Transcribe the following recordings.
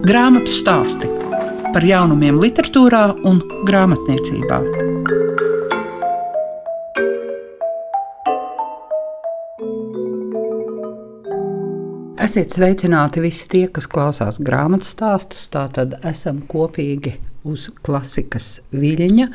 Grāmatu stāsti par jaunumiem, literatūrā un grāmatniecībā. Esiet sveicināti visi tie, kas klausās grāmatu stāstus. Tātad esam kopīgi uz klasikas viļņa.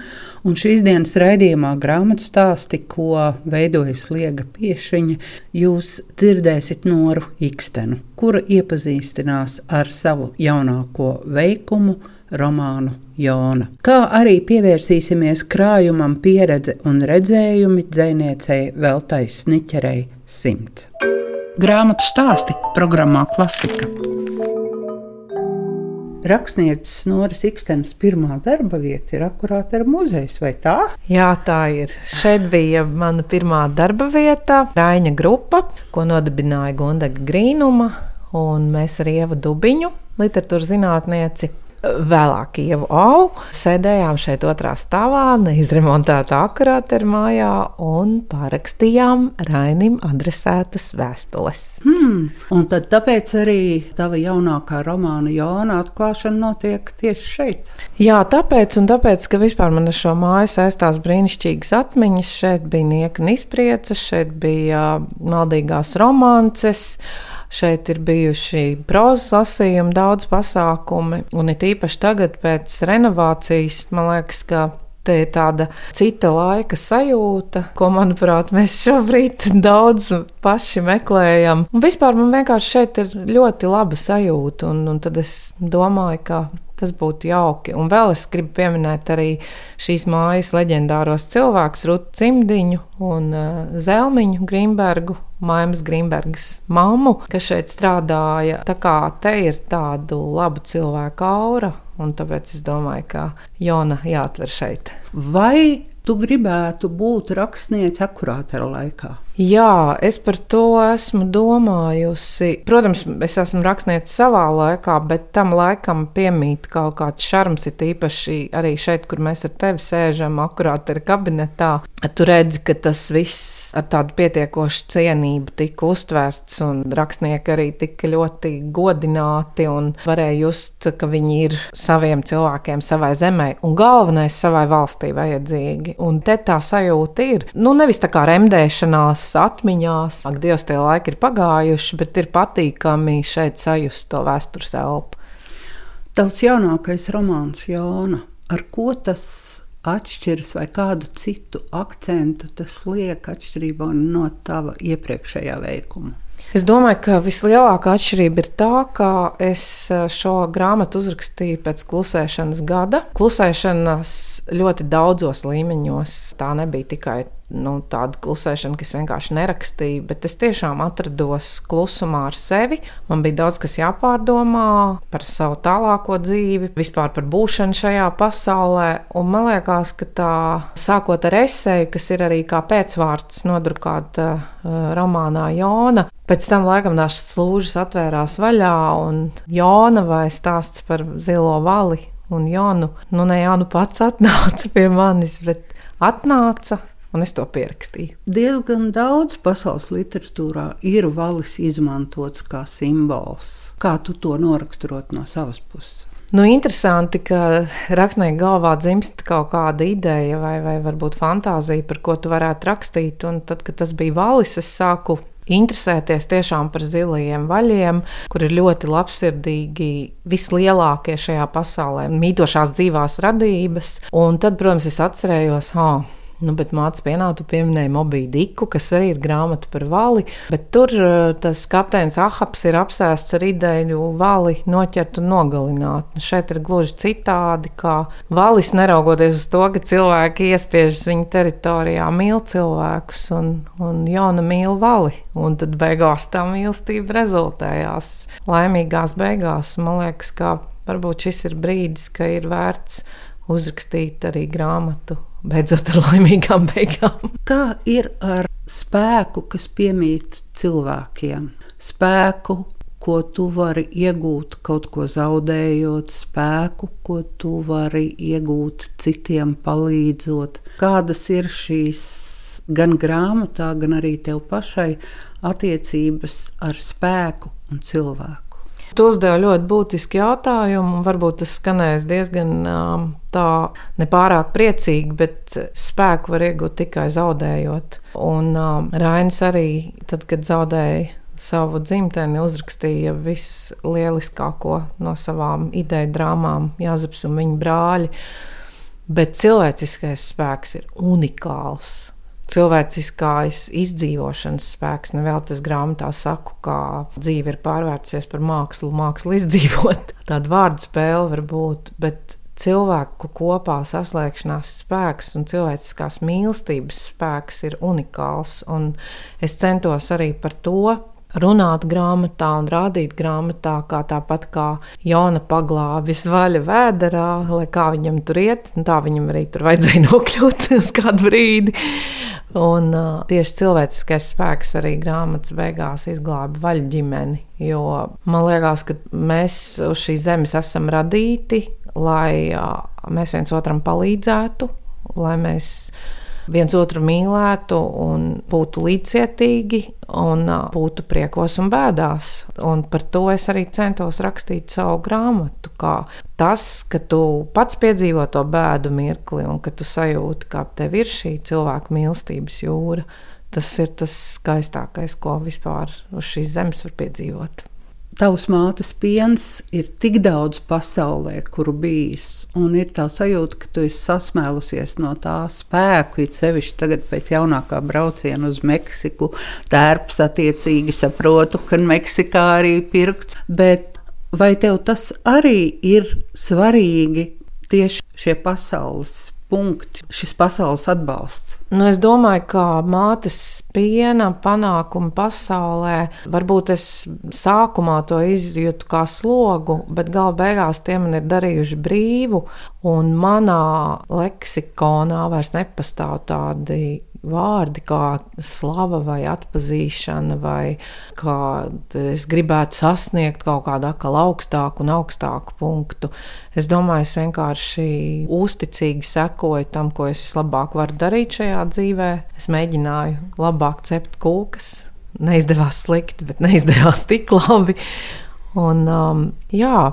Un šīs dienas raidījumā grāmatu stāsti, ko veidojas Liega Piešiņa, jūs dzirdēsiet Noru Ikstenu, kura iepazīstinās ar savu jaunāko veikumu, romānu Jona. Kā arī pievērsīsimies krājumam pieredze un redzējumi dzēniecei Veltai Sniķerei simts. Grāmatu stāsti programmā Klasika. Rakstnieces Noras Ikstenes pirmā darba vieta ir akurāt ar muzejs, vai tā? Jā, tā ir. Šeit bija mana pirmā darba vieta, Raina grupa, ko nodibināja Gundaga Grīnuma, un mēs ar Ievu Dubiņu, literatūras zinātnieci, Vēlāk jau au, sēdējām šeit otrā stāvā, neizremontētā akurāta mājā un parakstījām Rainim adresētas vēstules. Hmm. Un tad tāpēc arī tava jaunākā romāna Jona atklāšana notiek tieši šeit? Jā, tāpēc, un tāpēc, ka vispār man ar šo māju saistās brīnišķīgas atmiņas. Šeit bija nieka un izprieces, šeit bija maldīgās romances. Šeit ir bijuši prozas lasījumi, daudz pasākumi, un it īpaši tagad pēc renovācijas, man liekas, ka Te ir tāda cita laika sajūta, ko, manuprāt, mēs šobrīd daudz paši meklējam. Un vispār man vienkārši šeit ir ļoti laba sajūta, un, un tad es domāju, ka Tas būtu jauki. Un vēl es gribu pieminēt arī šīs mājas leģendāros cilvēkus, Rutu Cimdiņu un uh, Zelmiņu Grīmbergu, Maimas Grīmbergas mammu, kas šeit strādāja. Tā kā te ir tādu labu cilvēku aura, un tāpēc es domāju, ka Jona jāatver šeit. Vai tu gribētu būt rakstniece akurātera laikā? Jā, es par to esmu domājusi. Protams, es esmu rakstniece savā laikā, bet tam laikam piemīt kaut kāds šarms. Ir īpaši arī šeit, kur mēs ar tevi sēžam, akurāt ir kabinetā. Tu redzi, ka tas viss ar tādu pietiekošu cienību tika uztverts, un rakstnieki arī tika ļoti godināti un varēja just, ka viņi ir saviem cilvēkiem, savai zemē un galvenais savai valstī vajadzīgi. Un te tā sajūta ir. Nu, nevis tā kā remdēšanās atmiņās. Ak, Dievs, tie laiki ir pagājuši, bet ir patīkami šeit sajust to vēstures elpu. Tavs jaunākais romāns, Jona, ar ko tas atšķiras vai kādu citu akcentu tas liek atšķirībā no tava iepriekšējā veikuma? Es domāju, ka vislielākā atšķirība ir tā, ka es eh, šo grāmatu uzrakstīju pēc klusēšanas gada. Klusēšanas ļoti daudzos līmeņos. Tā nebija tikai nu, tāda klusēšana, kas vienkārši nerakstīja, bet es tiešām atrados klusumā ar sevi. Man bija daudz kas jāpārdomā par savu tālāko dzīvi, vispār par būšanu šajā pasaulē. Un man liekas, ka tā sākot ar esēju, kas ir arī kā pēcvārds nodrukāta uh, romānā Jona. Pēc tam laikam tās slūžas atvērās vaļā, un Jona vai stāsts par zilo vali un Jonu. Nu, ne Jānu pats atnāca pie manis, bet atnāca un es to pierakstīju. Diezgan daudz pasaules literatūrā ir valis izmantots kā simbols. Kā tu to noraksturot no savas puses? Nu, interesanti, ka rakstnieka galvā dzimst kaut kāda ideja vai, vai varbūt fantāzija, par ko tu varētu rakstīt. Un tad, kad tas bija valis, es sāku interesēties tiešām par zilajiem vaļiem, kur ir ļoti labsirdīgi, vislielākie šajā pasaulē, mītošās dzīvās radības. Un tad, protams, es atcerējos, oh, Nu, bet mācīts pienā, tu pieminēji Mobiju Diku, kas arī ir grāmata par vali. Bet tur eh, tas kapteinis Ahaps ir apsēsts ar ideju vali noķert un nogalināt. Nu, šeit ir gluži citādi, kā valis, neraugoties uz to, ka cilvēki iespiežas viņa teritorijā, mīl cilvēkus un, un jauna mīl vali. Un tad beigās tā mīlestība rezultējās laimīgās beigās. Man liekas, ka varbūt šis ir brīdis, ka ir vērts uzrakstīt arī grāmatu beidzot ar laimīgām beigām. Kā ir ar spēku, kas piemīt cilvēkiem? Spēku, ko tu vari iegūt, kaut ko zaudējot, spēku, ko tu vari iegūt citiem, palīdzot. Kādas ir šīs gan grāmatā, gan arī tev pašai attiecības ar spēku un cilvēku? Tu uzdevi ļoti būtisku jautājumu, un varbūt tas skanēs diezgan tā nepārāk priecīgi, bet spēku var iegūt tikai zaudējot. Un Rainis arī, tad, kad zaudēja savu dzimteni, uzrakstīja vislieliskāko no savām ideju drāmām, Jāzeps un viņa brāļi. Bet cilvēciskais spēks ir unikāls cilvēciskais izdzīvošanas spēks. Nevēl tas grāmatā saku, kā dzīve ir pārvērtusies par mākslu, mākslu izdzīvot. Tāda vārdu spēle var būt, bet cilvēku kopā saslēgšanās spēks un cilvēciskās mīlestības spēks ir unikāls. Un es centos arī par to runāt grāmatā un rādīt grāmatā, kā tāpat kā Jona paglābis vaļa vēderā, lai kā viņam tur iet, tā viņam arī tur vajadzēja nokļūt uz kādu brīdi. Un uh, tieši cilvēciskais spēks arī grāmatas beigās izglāba vaļu ģimeni. Jo man liekas, ka mēs uz šīs zemes esam radīti, lai uh, mēs viens otram palīdzētu, lai mēs viens otru mīlētu un būtu līdzcietīgi un būtu priekos un bēdās. Un par to es arī centos rakstīt savu grāmatu. Tas, ka tu pats piedzīvo to bēdu mirkli un ka tu sajūti, kā tev ir šī cilvēka mīlestības jūra, tas ir tas skaistākais, ko vispār uz šīs zemes var piedzīvot. Tavs mātes piens ir tik daudz pasaulē, kuru bijis, un ir tā sajūta, ka tu esi sasmēlusies no tā spēku, it sevišķi tagad pēc jaunākā brauciena uz Meksiku. Tērps attiecīgi saprotu, ka Meksikā arī pirkts, bet vai tev tas arī ir svarīgi tieši šie pasaules punkti, šis pasaules atbalsts? Nu, es domāju, ka mātes piena panākumi pasaulē, varbūt es sākumā to izjūtu kā slogu, bet gala beigās tie man ir darījuši brīvu, un manā leksikonā vairs nepastāv tādi vārdi kā slava vai atpazīšana, vai kā es gribētu sasniegt kaut kādu atkal augstāku un augstāku punktu. Es domāju, es vienkārši uzticīgi sekoju tam, ko es vislabāk varu darīt šajā dzīvē. Es mēģināju labāk cept kūkas. Neizdevās slikti, bet neizdevās tik labi. Un, um, jā,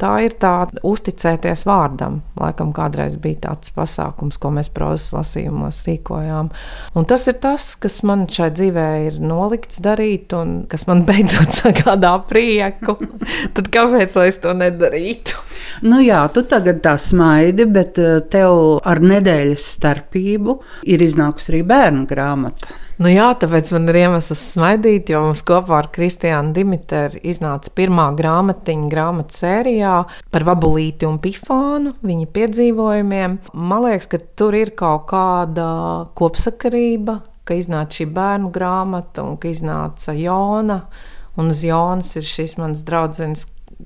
tā ir tā uzticēties vārdam. Laikam kādreiz bija tāds pasākums, ko mēs prozas lasījumos rīkojām. Un tas ir tas, kas man šai dzīvē ir nolikts darīt, un kas man beidzot sagādā prieku. Tad kāpēc es to nedarītu? Nu jā, tu tagad tā smaidi, bet eh, tev ar nedēļas starpību ir iznākusi arī bērnu grāmata. Nu jā, tāpēc man ir iemesls smaidīt, jo mums kopā ar Kristiānu Dimitru iznāca pirmā grāmatiņa grāmatu sērijā par Vabulīti un Pifānu, viņa piedzīvojumiem. Man liekas, ka tur ir kaut kāda kopsakarība, ka iznāca šī bērnu grāmata un ka iznāca Jona. Un uz Jonas ir šis mans draugs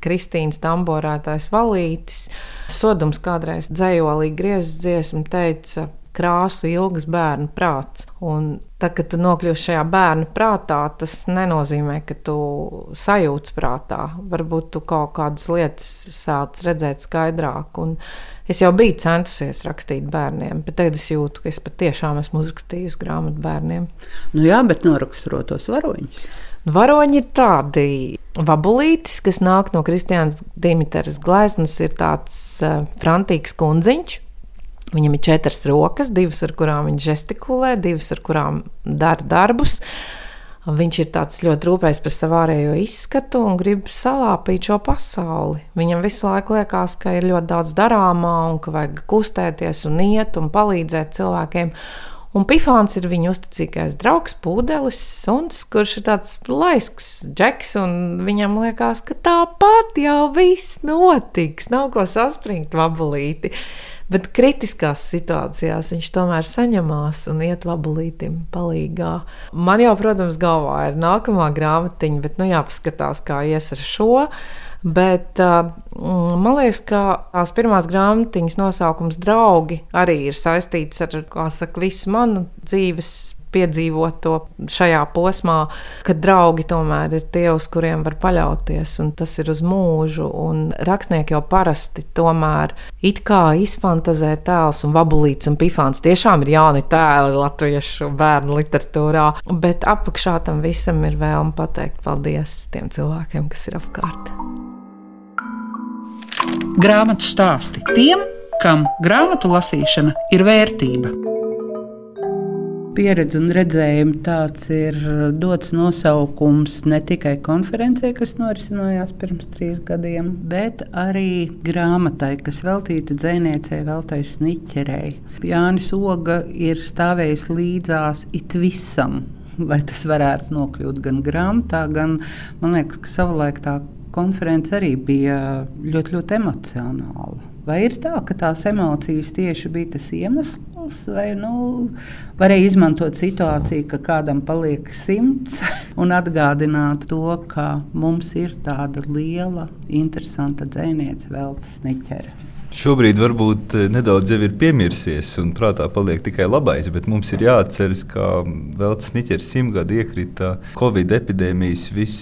Kristīnas tamborētājs Valītis. Sodums kādreiz dzējolī griezts dziesmu teica, krāsu ilgas bērnu prāts. Un tad, kad tu nokļūsi šajā bērnu prātā, tas nenozīmē, ka tu sajūti prātā. Varbūt tu kaut kādas lietas sāc redzēt skaidrāk. Un es jau biju centusies rakstīt bērniem, bet tagad es jūtu, ka es patiešām esmu uzrakstījis grāmatu bērniem. Nu jā, bet noraksturotos varoņus. Varoņi ir tādi vabulītis, kas nāk no Kristiānas Dimitras gleznas, ir tāds uh, frantīgs kundziņš. Viņam ir četras rokas, divas ar kurām viņš gestikulē, divas ar kurām dara darbus. Viņš ir ļoti rūpējis par savu ārējo izskatu un grib salāpīt šo pasauli. Viņam visu laiku liekas, ka ir ļoti daudz darāmā un ka vajag kustēties un iet un palīdzēt cilvēkiem. Un Pifāns ir viņa uzticīgais draugs, pūdelis, suns, kurš ir tāds laisks džeks, un viņam liekas, ka tāpat jau viss notiks, nav ko saspringt vabulīti. Bet kritiskās situācijās viņš tomēr saņemās un iet vabulītim palīgā. Man jau, protams, galvā ir nākamā grāmatiņa, bet nu jāpaskatās, kā ies ar šo. Bet uh, man liekas, ka tās pirmās grāmatiņas nosaukums draugi arī ir saistīts ar saka, visu manu dzīves piedzīvot to šajā posmā, kad draugi tomēr ir tie, uz kuriem var paļauties, un tas ir uz mūžu. Rakstnieki jau parasti tomēr it kā izfantazē tēls un vabulīts un pifāns. Tiešām ir jauni tēli latviešu bērnu literatūrā, bet apakšā tam visam ir vēlme pateikt paldies tiem cilvēkiem, kas ir apkārt. Grāmatu stāsti tiem, kam grāmatu lasīšana ir vērtība. Pieredze un redzējumi tāds ir dots nosaukums ne tikai konferencē, kas norisinājās pirms trīs gadiem, bet arī grāmatai, kas veltīta dziniecei Veltais Sniķerei. Jānis Oga ir stājis līdzās it visam, lai tas varētu nokļūt gan grāmatā, gan man liekas, ka savulaik tā konference arī bija ļoti, ļoti emocionāla. Vai ir tā, ka tās emocijas tieši bija tas iemesls, vai nu, varēja izmantot situāciju, ka kādam paliek simts un atgādināt to, ka mums ir tāda liela, interesanta dzēniece, Veltes Niķere? Šobrīd varbūt eh, nedaudz jau ir piemirsies, un prātā paliek tikai labais, bet mums ir jāatceras, ka Veltes Niķers simtgadu iekrita Covid epidēmijas vis,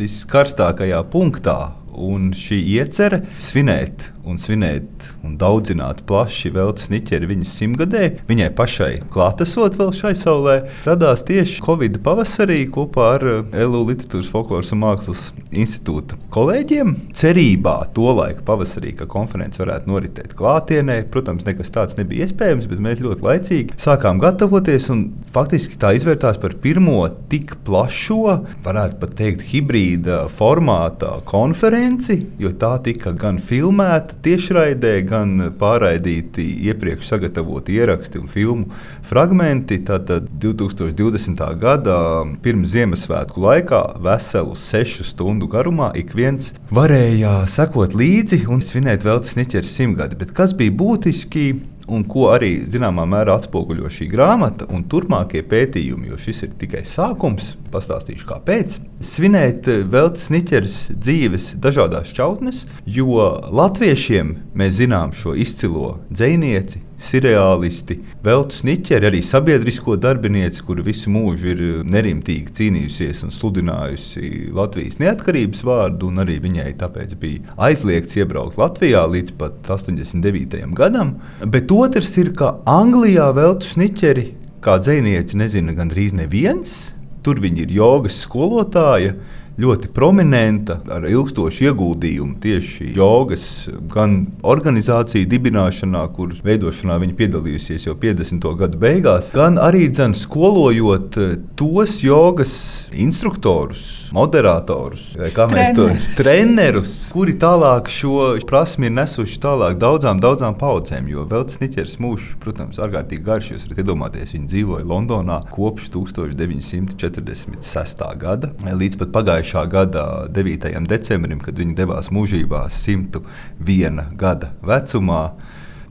viskarstākajā punktā. Un šī iecerē svinēt un svinēt un daudzināt plaši Veltes Niķeri viņas simtgadē, viņai pašai klātesot vēl šai saulē, radās tieši Covid pavasarī kopā ar eh, LU Literatūras folkloras un mākslas institūta kolēģiem. Cerībā tolaik pavasarī, ka konference varētu noritēt klātienē, protams, nekas tāds nebija iespējams, bet mēs ļoti laicīgi sākām gatavoties un faktiski tā izvērtās par pirmo tik plašo, varētu pat teikt, hibrīda formātā konferenci, jo tā tika gan filmēta, tiešraidē, gan pārraidīti iepriekš sagatavoti ieraksti un filmu fragmenti. Tātad 2020. gada pirms Ziemassvētku laikā veselu sešu stundu garumā ik viens varēja sekot līdzi un svinēt vēl sniķeru simtgadi. Bet kas bija būtiski? Un ko arī zināmā mērā atspoguļo šī grāmata un turpmākie pētījumi, jo šis ir tikai sākums. Pastāstīšu, kāpēc. Svinēt eh, Veltes Niķeres dzīves dažādās čautnes, jo latviešiem mēs zinām šo izcilo dzinieci, seriālisti, Veltes Niķeri, arī sabiedrisko darbinieci, kura visu mūžu ir nerimtīgi cīnījusies un sludinājusi Latvijas neatkarības vārdu, un arī viņai tāpēc bija aizliegts iebraukt Latvijā līdz pat 89. gadam. Bet otrs ir, ka Anglijā Veltes Niķeri kā dzinieci nezina gandrīz neviens. Tur viņi ir jogas skolotāja ļoti prominenta, ar ilgstošu ieguldījumu tieši jogas, gan organizāciju dibināšanā, kuras veidošanā viņa piedalījusies jau 50. gadu beigās, gan arī dzen, skolojot eh, tos jogas instruktorus, moderatorus, kā mēs to trenerus, kuri tālāk šo prasmi ir nesuši tālāk daudzām, daudzām paudzēm. Jo Veltes Niķers mūžs, protams, ārkārtīgi garš. Jūs varat iedomāties, viņi dzīvoja Londonā kopš 1946. gada līdz pat pagājušajam pagājušā gada 9. decembrim, kad viņi devās mūžībā 101 gada vecumā,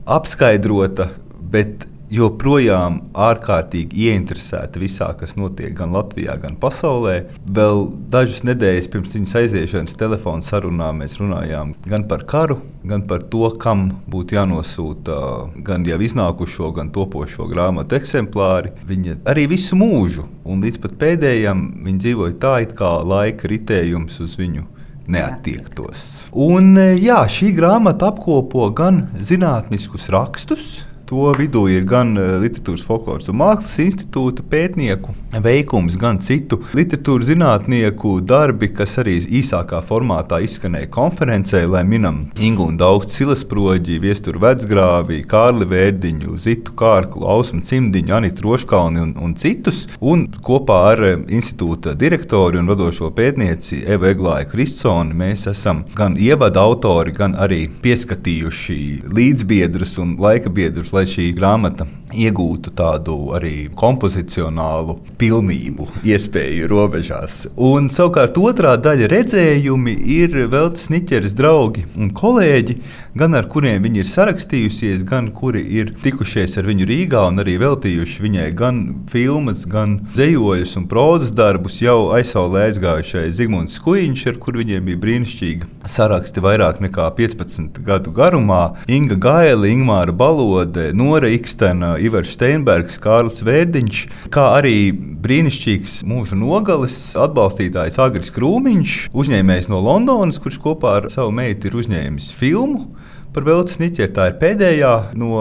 apskaidrota, bet joprojām ārkārtīgi ieinteresēta visā, kas notiek gan Latvijā, gan pasaulē. Vēl dažas nedēļas pirms viņas aiziešanas telefona sarunā mēs runājām gan par karu, gan par to, kam būtu jānosūta gan jau iznākušo, gan topošo grāmatu eksemplāri. Viņa arī visu mūžu, un līdz pat pēdējiem, viņa dzīvoja tā, it kā laika ritējums uz viņu neattiektos. Un, jā, šī grāmata apkopo gan zinātniskus rakstus, To vidū ir gan eh, Literatūras folkloras un mākslas institūta pētnieku veikums, gan citu literatūras zinātnieku darbi, kas arī īsākā formātā izskanēja konferencē, lai minam Ingūnu Daugstu Silesproģi, Viesturu Vecgrāvi, Kārli Vērdiņu, Zitu Kārklu, Ausmu Cimdiņu, Anitu Roškalni un, un citus. Un kopā ar eh, institūta direktoru un vadošo pētnieci Evu Eglāju Kristsoni mēs esam gan ievada autori, gan arī pieskatījuši līdzbiedrus un laika biedrus lai šī grāmata iegūtu tādu arī kompozicionālu pilnību, iespēju robežās. Un savukārt otrā daļa redzējumi ir Veltes Niķeres draugi un kolēģi, gan ar kuriem viņi ir sarakstījusies, gan kuri ir tikušies ar viņu Rīgā un arī veltījuši viņai gan filmas, gan dzējojus un prozas darbus jau aizsaulē aizgājušais Zigmunds Skuiņš, ar kur viņiem bija brīnišķīgi saraksti vairāk nekā 15 gadu garumā. Inga Gaila, Ingmāra Balode, Nora Ikstena, Ivars Steinbergs, Kārlis Vērdiņš, kā arī brīnišķīgs mūža nogales atbalstītājs Agris Krūmiņš, uzņēmējs no Londonas, kurš kopā ar savu meitu ir uzņēmis filmu par Veltes Niķeri. Tā ir pēdējā no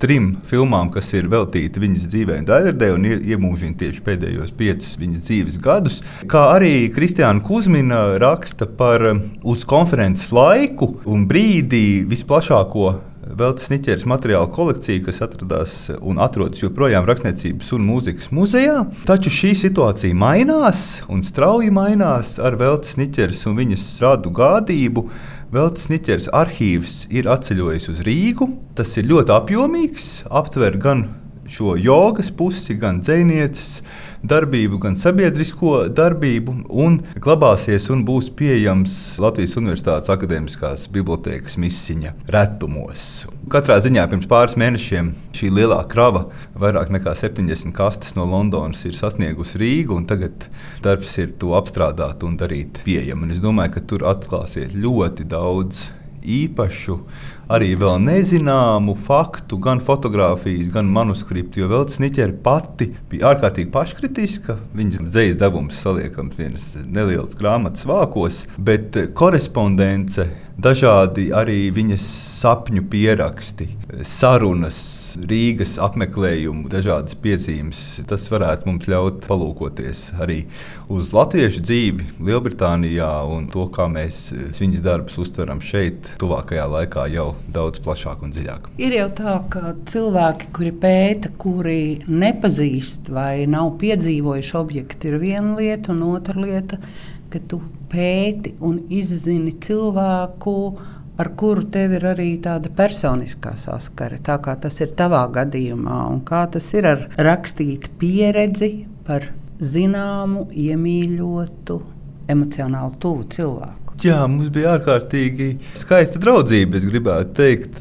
trim filmām, kas ir veltīti viņas dzīvē, Daigardē un iemūžina tieši pēdējos piecus viņas dzīves gadus. Kā arī Kristiāna Kusmina raksta par um, uz konferences laiku un brīdi visplašāko Veltes Niķeres materiālu kolekciju, kas atradās un atrodas joprojām Rakstniecības un mūzikas muzejā. Taču šī situācija mainās un strauji mainās ar Veltes Niķeres un viņas radu gādību. Veltes Niķers arhīvs ir atceļojis uz Rīgu. Tas ir ļoti apjomīgs, aptver gan šo jogas pusi, gan dzinieces darbību, gan sabiedrisko darbību, un glabāsies un būs pieejams Latvijas Universitātes akadēmiskās bibliotekas misiņa retumos. Katrā ziņā pirms pāris mēnešiem šī lielā krava, vairāk nekā 70 kastes no Londonas, ir sasniegusi Rīgu, un tagad darbs ir to apstrādāt un darīt pieejamu. Es domāju, ka tur atklāsies ļoti daudz īpašu arī vēl nezināmu faktu, gan fotografijas, gan manuskriptu. Jo vēl Sniķere pati bija ārkārtīgi paškritiska. Viņas dzīslas devums saliekams vienas nelielas grāmatas vākos, bet korespondence dažādi arī viņas sapņu pieraksti, sarunas, Rīgas apmeklējumu, dažādas piezīmes. Tas varētu mums ļaut palūkoties arī uz latviešu dzīvi Lielbritānijā un to, kā mēs viņas darbus uztveram šeit, tuvākajā laikā jau daudz plašāk un dziļāk. Ir jau tā, ka cilvēki, kuri pēta, kuri nepazīst vai nav piedzīvojuši objektu, ir viena lieta, un otra lieta ka tu pēti un izzini cilvēku, ar kuru tev ir arī tāda personiskā saskare. Tā kā tas ir tavā gadījumā, un kā tas ir ar rakstīt pieredzi par zināmu, iemīļotu, emocionāli tuvu cilvēku. Jā, mums bija ārkārtīgi skaista draudzība. Es gribētu teikt,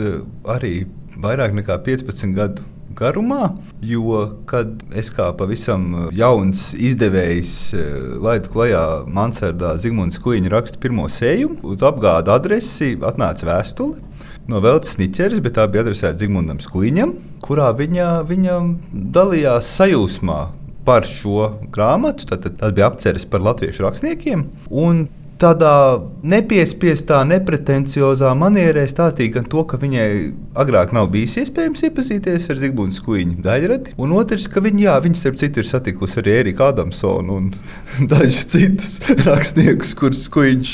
arī vairāk nekā 15 gadu garumā. Jo, kad es kā pavisam uh, jauns izdevējs uh, laidu klajā Mansardā Zigmunds Kuiņa raksta pirmo sējumu, uz apgādu adresi atnāca vēstule. No Veltes Niķeres, bet tā bija adresēta Zigmundam Skuiņam, kurā viņa, viņa dalījās sajūsmā par šo grāmatu. Tad, tad bija apceres par latviešu rakstniekiem. Un tādā nepiespiestā, nepretenciozā manierē stāstīja gan to, ka viņai agrāk nav bijis iespējams iepazīties ar Zigmundu Skuiņu daļradi, un otrs, ka viņa, jā, viņa starp citu ir satikusi arī Eriku Adamsonu un dažus citus rakstniekus, kurus Skuiņš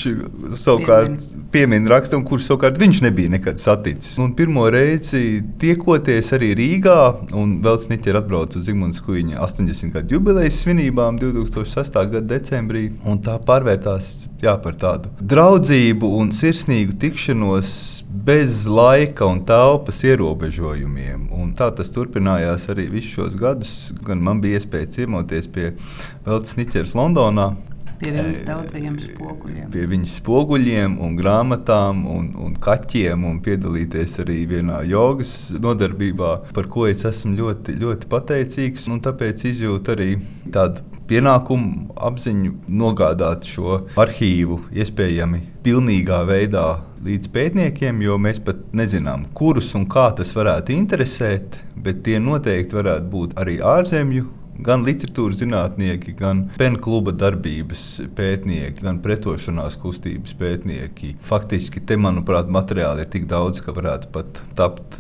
savukārt piemin rakstu, un kurus savukārt viņš nebija nekad saticis. Un pirmo reizi tiekoties arī Rīgā, un vēl Sniķer atbrauca uz Zigmundu Skuiņa 80 gadu jubilejas svinībām 2006. gada decembrī, un tā pārvērtās jā, par tādu draudzību un sirsnīgu tikšanos bez laika un telpas ierobežojumiem. Un tā tas turpinājās arī visus šos gadus. Gan man bija iespēja ciemoties pie Veltes Niķeras Londonā, Pie viņas daudzajiem spoguļiem. Pie viņas spoguļiem, un grāmatām un, un kaķiem, un piedalīties arī vienā jogas nodarbībā, par ko es esmu ļoti, ļoti pateicīgs. Tāpēc izjūtu arī tādu pienākumu apziņu nogādāt šo arhīvu iespējami pilnīgā veidā līdz pētniekiem, jo mēs pat nezinām, kurus un kā tas varētu interesēt, bet tie noteikti varētu būt arī ārzemju gan literatūras zinātnieki, gan penkluba darbības pētnieki, gan pretošanās kustības pētnieki. Faktiski te, manuprāt, materiāli ir tik daudz, ka varētu pat tapt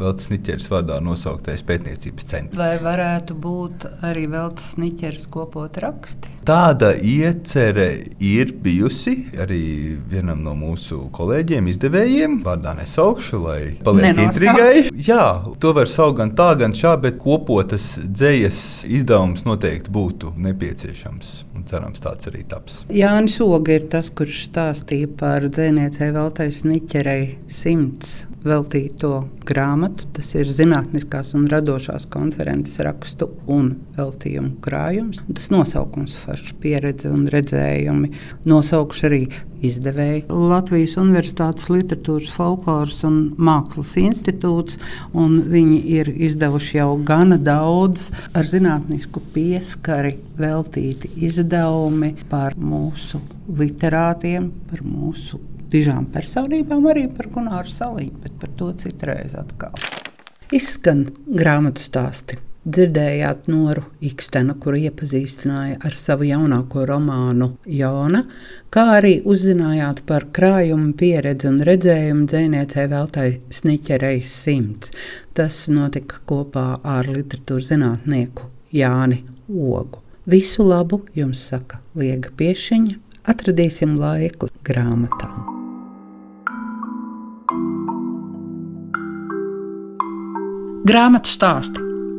Veltes Niķeres vārdā nosauktais pētniecības centrs. Vai varētu būt arī Veltes Niķeres kopot raksti? Tāda iecerē ir bijusi arī vienam no mūsu kolēģiem, izdevējiem. Vārdā nesaukšu, lai paliek intrigai. Jā, to var saukt gan tā, gan šā, bet kopotas dzējas izdevums noteikti būtu nepieciešams. Cerams, tāds arī taps. Jānis Oga ir tas, kurš stāstīja par dzēniecei Veltais Niķerei simts veltīto grāmatu. Tas ir zinātniskās un radošās konferences rakstu un veltījumu krājums. Tas nosaukums forša pieredze un redzējumi. Nosaukšu arī izdevēji Latvijas Universitātes Literatūras, Folkloras un Mākslas institūts. Viņi ir izdevuši jau gana daudz ar zinātnisku pieskari veltīti izdevumi par mūsu literātiem, par mūsu dižām personībām, arī par Gunāru Saliņu, bet par to citreiz atkal. Izskan grāmatu stāsti. Dzirdējāt Noru Ikstenu, kuru iepazīstināja ar savu jaunāko romānu Jona, kā arī uzzinājāt par krājumu pieredzi un redzējumu dzēniecei Veltai Sniķerei simts. Tas notika kopā ar literatūras zinātnieku Jāni Ogu. Visu labu jums saka Liega Piešiņa. Atradīsim laiku grāmatām. Grāmatu stāstu